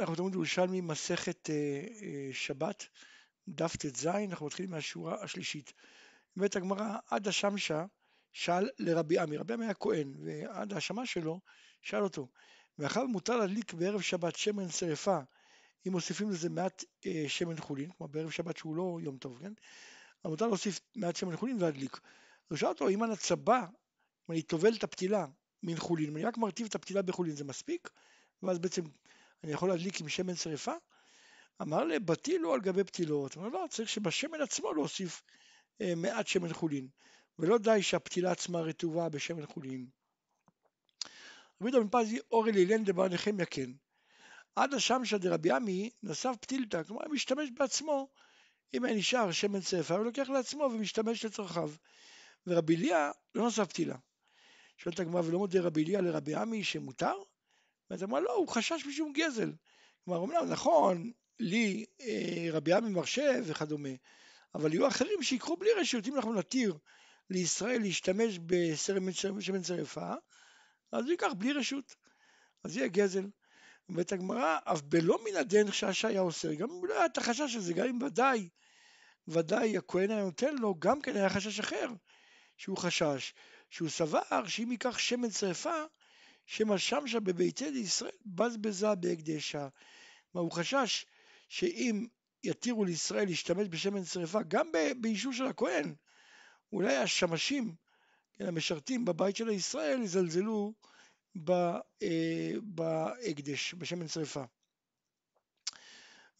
אנחנו תלמוד ירושלמי מסכת אה, אה, שבת, דף ט"ז, אנחנו מתחילים מהשורה השלישית. באמת הגמרא, עד השמשה שאל לרבי עמי, רבי עמי היה כהן, ועד ההאשמה שלו שאל אותו, מאחר מותר להדליק בערב שבת שמן שרפה, אם מוסיפים לזה מעט אה, שמן חולין, כלומר בערב שבת שהוא לא יום טוב, כן? אבל מותר להוסיף מעט שמן חולין ולהדליק. הוא שאל אותו, אם הצבא, אם אני טובל את הפתילה מן חולין, אם אני רק מרטיב את הפתילה בחולין, זה מספיק? ואז בעצם אני יכול להדליק עם שמן שרפה? אמר לי, בתילו על גבי פתילות. אמר לא, צריך שבשמן עצמו להוסיף אה, מעט שמן חולין, ולא די שהפתילה עצמה רטובה בשמן חולין. רבי דוד פזי אורי לילן דבר נחמיה כן. עד השמשה דרבי עמי נוסף פתילתא, כלומר הוא משתמש בעצמו, אם היה נשאר שמן שרפה, הוא לוקח לעצמו ומשתמש לצרכיו. ורבי ליה לא נוסף פתילה. שואלת הגמרא ולא מודה רבי ליה לרבי עמי שמותר? ואז אמרה לא, הוא חשש משום גזל. כלומר, אמנם נכון, לי אה, רבי עמי מרשה וכדומה, אבל יהיו אחרים שיקחו בלי רשות, אם אנחנו נתיר לישראל להשתמש בשמן שרפה, אז הוא ייקח בלי רשות, אז יהיה גזל. אומרת הגמרא, אף בלא מן הדין חשש היה אוסר, גם אם לא היה את החשש הזה, גם אם ודאי, ודאי הכהן היה נותן לו, גם כן היה חשש אחר, שהוא חשש, שהוא סבר שאם ייקח שמן שרפה, שמא שמשה בביתי לישראל בזבזה בהקדשה. כלומר הוא חשש שאם יתירו לישראל להשתמש בשמן שרפה גם באישור של הכהן, אולי השמשים, כן, המשרתים בבית של ישראל יזלזלו אה, בהקדש, בשמן שרפה.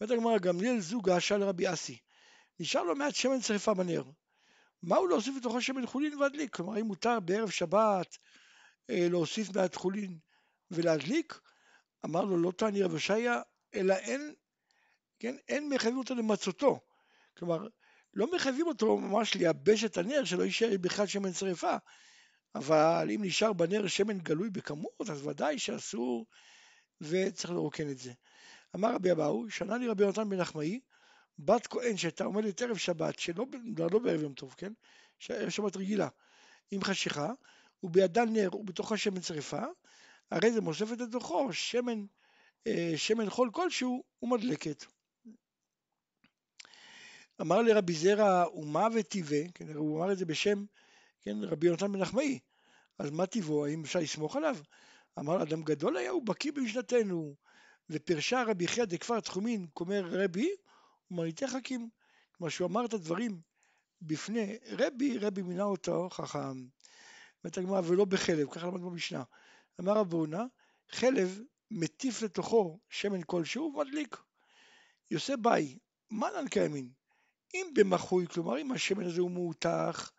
אומרת הגמרא, גמליאל זוגה שאל רבי אסי, נשאר לו מעט שמן שרפה בנר, מהו להוסיף לתוכו שמן חולין והדליק? כלומר, אם מותר בערב שבת להוסיף מעט חולין ולהדליק, אמר לו לא תעני רב הושעיה, אלא אין, כן, אין מחייבים אותו למצותו. כלומר, לא מחייבים אותו ממש לייבש את הנר, שלא יישאר בכלל שמן שרפה. אבל אם נשאר בנר שמן גלוי בכמות, אז ודאי שאסור וצריך לרוקן את זה. אמר רבי אבאו, שנה לי רבי יונתן בן נחמאי, בת כהן שהייתה עומדת ערב שבת, שלא לא בערב יום טוב, כן? ערב שבת רגילה, עם חשיכה, ובידה נר ובתוכה שמן שרפה, הרי זה מוספת לתוכו שמן, אה, שמן חול כלשהו ומדלקת. אמר לרבי זרע ומה וטיבה, כן, הוא אמר את זה בשם כן, רבי יונתן בן נחמאי, אז מה טיבו, האם אפשר לסמוך עליו? אמר אדם גדול היה, הוא בקיא במשנתנו, ופרשה רבי חייא דכפר תחומין, כומר רבי, ומניתי חכים. כלומר שהוא אמר את הדברים בפני רבי, רבי מינה אותו חכם. אומרת הגמרא, ולא בחלב, ככה למד במשנה. אמר רב הונא, חלב מטיף לתוכו שמן כלשהו ומדליק. יוסי ביי, מנן קיימין. אם במחוי, כלומר אם השמן הזה הוא מאותח,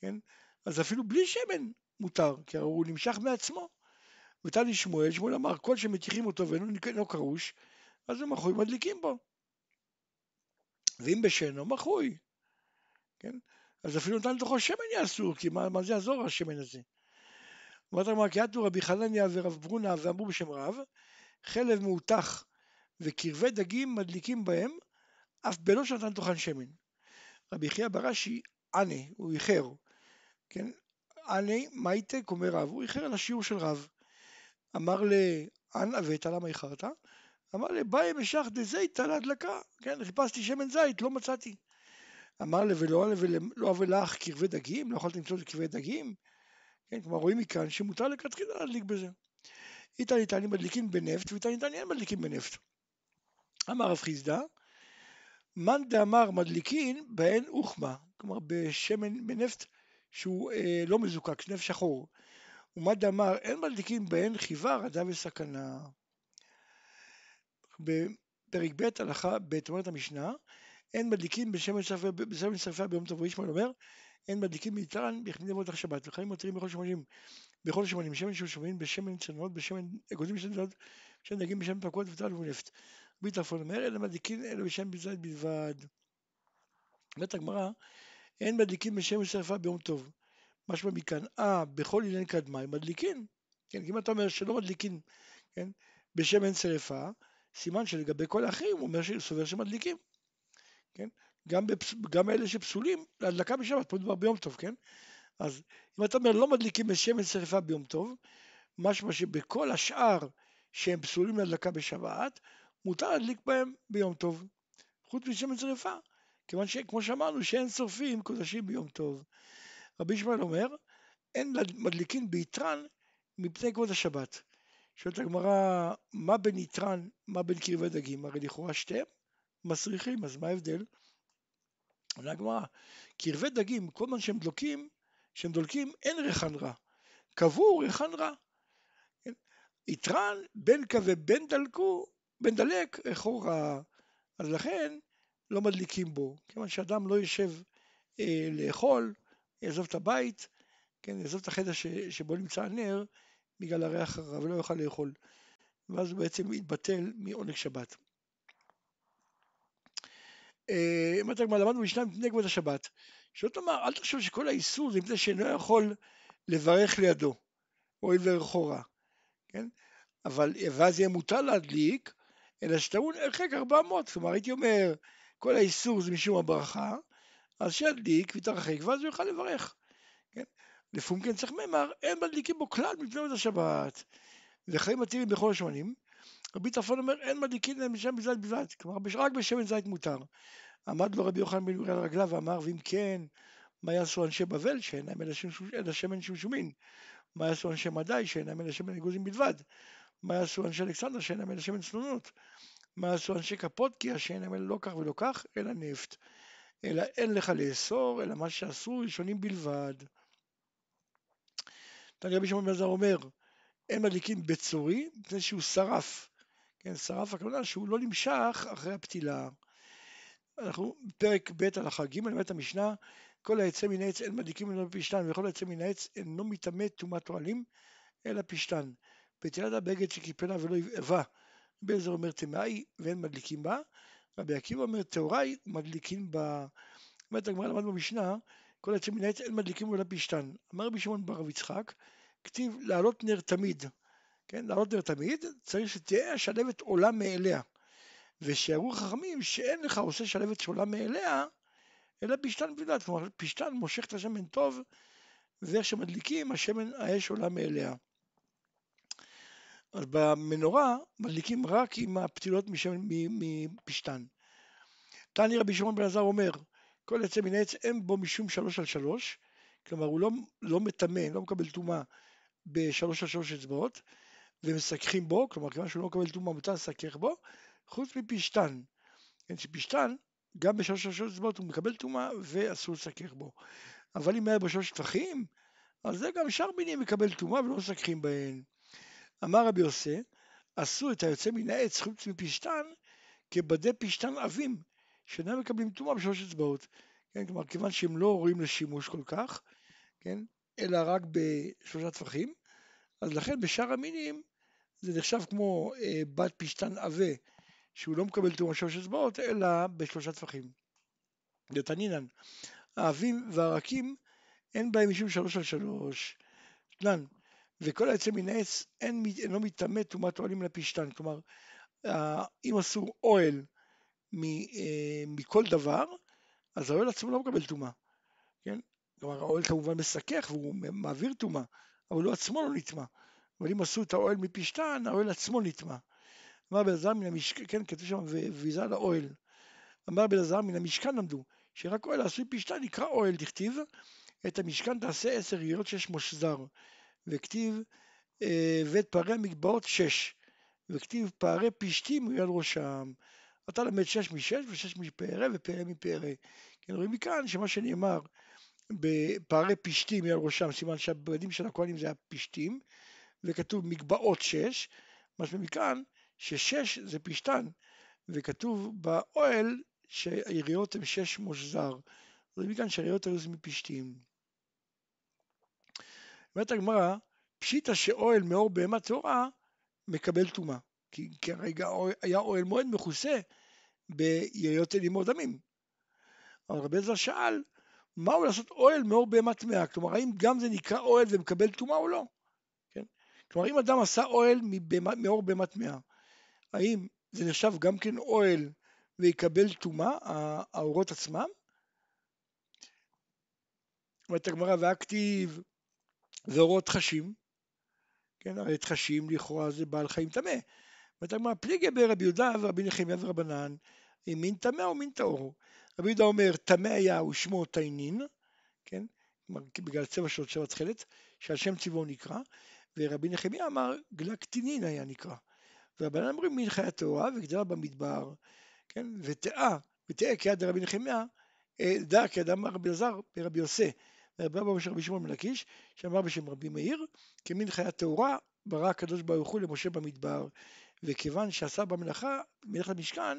כן? אז אפילו בלי שמן מותר, כי הרי הוא נמשך מעצמו. ותני שמואל, שמואל אמר, כל שמטיחים אותו ואינו קרוש, אז הוא מחוי מדליקים בו. ואם בשנו, מחוי. כן? אז אפילו נתן לתוכו שמן אסור, כי מה, מה זה יעזור השמן הזה? אומרת הגמרא, כי עטו רבי חנניה ורב ברונה ואמרו בשם רב, חלב מאותח וקרבי דגים מדליקים בהם, אף בלא שנתן תוכן שמן. רבי חייא ברש"י, ענה, הוא איחר, כן? ענה מייטק אומר רב, הוא איחר על השיעור של רב. אמר לאן אבית, למה איחרת? אמר לי, באי משך דזיתא להדלקה, כן, חיפשתי שמן זית, לא מצאתי. אמר לי, ולא לא אבלך קרבי דגים, לא יכולת למצוא קרבי דגים? כן, כלומר רואים מכאן שמותר לכתחילה להדליק בזה. איתן ניתנים מדליקים בנפט ואיתן ניתן אין מדליקים בנפט. אמר רב חיסדא, מאן דאמר מדליקין בהן אוכמה, כלומר בשמן, בנפט שהוא אה, לא מזוקק, נפט שחור. ומאן דאמר אין מדליקין בהן חיבה, רדה וסכנה. בפרק ב' הלכה ב' אומרת המשנה, אין מדליקים בשמן שרפה ביום טוב, וישמעאל אומר, אין מדליקים מיתרן בכדי לבוא שבת, וחיים מותרים בכל שמונים, בכל שמונים, שמן שמונים, בשמן צנועות, בשמן אגוזים של צנועות, בשמן דגים, בשמן פקות וטל ונפט. ביטרפון אומר, אין מדליקים אלא בשמן בזית בלבד. אומרת הגמרא, אין מדליקים בשמן שרפה ביום טוב. משמע מכאן, אה, בכל עניין קדמי מדליקים. כן, אם אתה אומר שלא מדליקים, כן, בשמן שרפה, סימן שלגבי כל האחרים הוא אומר שהוא סובר שמדליקים, כן? גם, בפס... גם אלה שפסולים להדלקה בשבת, פה מדובר ביום טוב, כן? אז אם אתה אומר לא מדליקים בשמן שרפה ביום טוב, משמע שבכל השאר שהם פסולים להדלקה בשבת, מותר להדליק בהם ביום טוב, חוץ משמן שרפה, כיוון שכמו שאמרנו שאין שורפים קודשים ביום טוב. רבי ישמעאל אומר, אין מדליקין ביתרן מפני כבוד השבת. שואלת הגמרא, מה בין יתרן, מה בין קרבי דגים? הרי לכאורה שתיהם מסריחים, אז מה ההבדל? עונה הגמרא, קרבי דגים, כל זמן שהם דלוקים, שהם דולקים, אין ריחן רע. קבור ריחן רע. יתרן, בין כבה בין דלקו, בין דלק, ריחו רע. אז לכן לא מדליקים בו, כיוון שאדם לא יושב אה, לאכול, יעזוב את הבית, כן, יעזוב את החדר ש, שבו נמצא הנר, בגלל הריח הרע ולא יוכל לאכול. ואז הוא בעצם יתבטל מעונג שבת. אומרת הגמרא, למדנו משנה מפני כבוד השבת. שלא תאמר, אל תחשוב שכל האיסור זה מפני שאינו יכול לברך לידו, הואיל רע, כן? אבל, ואז יהיה מותר להדליק, אלא שטעון הרחק 400, כלומר הייתי אומר, כל האיסור זה משום הברכה, אז שידליק ויתרחק, ואז הוא יוכל לברך, כן? לפעמים כן צריך ממר, אין מדליקים בו כלל מפני כבוד השבת, וחיים מתירים בכל השמנים, רבי טרפון אומר אין מדליקין להם בשמן זית בלבד, כלומר רק בשמן זית מותר. עמד לו רבי יוחנן בן יורי על רגליו ואמר ואם כן מה יעשו אנשי בבל שאינם אלא שמן שמשומין? מה יעשו אנשי מדי שאינם אלא שמן אגוזים בלבד? מה יעשו אנשי אלכסנדר שאינם אלא שמן צנונות? מה יעשו אנשי קפודקיה שאינם אלא לא כך ולא כך אלא נפט? אלא אין לך לאסור אלא מה שעשו ראשונים בלבד. תניא רבי שמעון בן אומר אין מדליקים בצורי מפני שהוא שרף כן, שרף הכוונה שהוא לא נמשך אחרי הפתילה. אנחנו בפרק ב' הלכה ג' אומרת המשנה כל היצא מן העץ אין מדליקים ממנו פשתן וכל היצא מן העץ אינו מטמא טומאת אוהלים אלא פשתן. פתילת הבגד שקיפלה ולא יבעבה באזור אומר טמאי ואין מדליקים בה רבי עקיבא אומר טהוראי ומדליקים בה. אומרת הגמרא למד במשנה כל היצא מן העץ אין מדליקים אלא פשתן. אמר רבי שמעון בר רב יצחק כתיב להעלות נר תמיד כן, לעלות תמיד, צריך שתהיה השלבת עולה מאליה. ושיראו חכמים שאין לך עושה שלבת שעולה מאליה, אלא פשתן בלבד, כלומר פשתן מושך את השמן טוב, ואיך שמדליקים השמן האש עולה מאליה. אז במנורה מדליקים רק עם הפתילות משמן, מפשתן. תני רבי שמעון בן עזר אומר, כל יצא מן העץ אין בו משום שלוש על שלוש, כלומר הוא לא, לא מטמא, לא מקבל טומאה בשלוש על שלוש אצבעות, ומסככים בו, כלומר כיוון שהוא לא מקבל טומאה מותר לסכך בו, חוץ מפשתן. כן, שפשתן, גם בשלוש שלוש אצבעות הוא מקבל טומאה ואסור לסכך בו. אבל אם היה בו שלוש טפחים, אז זה גם שאר מינים מקבל טומאה ולא מסככים בהן. אמר רבי יוסי, עשו את היוצא מן העץ חוץ מפשתן כבדי פשתן עבים, שאינם מקבלים טומאה בשלוש אצבעות. כן, כלומר, כיוון שהם לא ראויים לשימוש כל כך, כן, אלא רק בשלושה טפחים, אז לכן בשאר המינים זה נחשב כמו אה, בת פשתן עבה, שהוא לא מקבל תאום שלוש אצבעות, אלא בשלושה טפחים. דתנינן, האבים והרקים אין בהם משום שלוש על שלוש. תנן, וכל היוצא מן העץ אין, אינו מטמא טומאת אוהלים לפשתן. כלומר, אם אסור אוהל אה, מכל דבר, אז האוהל עצמו לא מקבל טומאה. כן? כלומר, האוהל כמובן מסכך והוא מעביר טומאה, אבל הוא עצמו לא נטמע. אבל אם עשו את האוהל מפשתן, האוהל עצמו נטמע. אמר בן עזר מן המשכן, כן, כתוב שם, וויזה לאוהל. אמר בן עזר מן המשכן למדו, שרק אוהל עשוי פשתן נקרא אוהל, דכתיב, את המשכן תעשה עשר יריות שש מושזר. וכתיב, אה, ואת פערי המגבעות שש. וכתיב פערי פשתים על ראשם. אתה למד שש משש ושש מפערי ופערי מפערי. כן, רואים מכאן שמה שנאמר בפערי פשתים על ראשם, סימן שהבגדים של הכהנים זה הפשתים, וכתוב מגבעות שש, משמע מכאן ששש זה פשתן, וכתוב באוהל שהיריות הן שש מושזר. זה מכאן שהיריות היו זה מפשתים. אומרת הגמרא, פשיטא שאוהל מאור בהמה טהורה מקבל טומאה. כי כרגע היה אוהל מועד מכוסה ביריות אלימו דמים. אבל רבי עזר שאל, מהו לעשות אוהל מאור בהמה טמאה? כלומר, האם גם זה נקרא אוהל ומקבל טומאה או לא? כלומר, אם אדם עשה אוהל מאור בהמה טמאה, האם זה נחשב גם כן אוהל ויקבל טומאה, האורות עצמם? אומרת הגמרא, והכתיב ואורות חשים, כן, הרי תחשים לכאורה זה בעל חיים טמא, אומרת הגמרא, פליגי ברבי יהודה ורבי נחמיה ורבנן, מין טמא או מין טהור. רבי יהודה אומר, טמא היה ושמו תיינין, כן? בגלל הצבע שלו צבע תכלת, שעל שם צבעו נקרא, ורבי נחמיה אמר, גלה קטינין היה נקרא. והבנן אומרים, חיה טהורה וגדלה במדבר, כן? ותאה, ותאה כיד רבי נחמיה, אה, דא כיד אמר רבי אלעזר ורבי יוסי. רבי אבא בשם רבי שמעון בן לקיש, שאמר בשם רבי מאיר, כמין חיה טהורה ברא הקדוש ברוך הוא למשה במדבר, וכיוון שעשה במלאכה, מלאכת המשכן,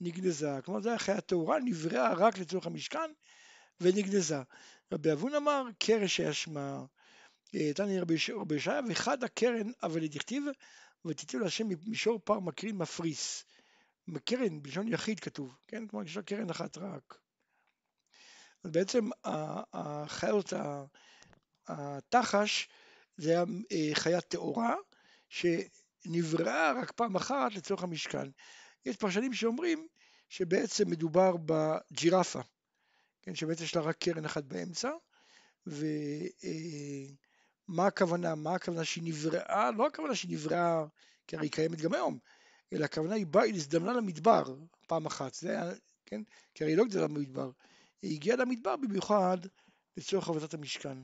נגנזה. כלומר, זו הייתה חיה טהורה, נבראה רק לצורך המשכן ונגנזה. רבי אבון אמר, קרש היה שמה. אה, תני רבי ישעיה, וחד הקרן אבל דכתיב, ותיתנו להשם מישור פר מקרין מפריס. קרן, בלשון יחיד כתוב, כן? כלומר, יש לה קרן אחת רק. אז בעצם החיות, התחש, זה היה אה, חיה טהורה, שנבראה רק פעם אחת לצורך המשכן. יש פרשנים שאומרים שבעצם מדובר בג'ירפה, כן, שבעצם יש לה רק קרן אחת באמצע, ומה אה, הכוונה? מה הכוונה שהיא נבראה? לא הכוונה שהיא נבראה, כי הרי היא קיימת גם היום, אלא הכוונה היא באה, היא הזדמנה למדבר פעם אחת, זה היה, כן, כי הרי היא לא גדלה במדבר, היא הגיעה למדבר במיוחד לצורך עבודת המשכן.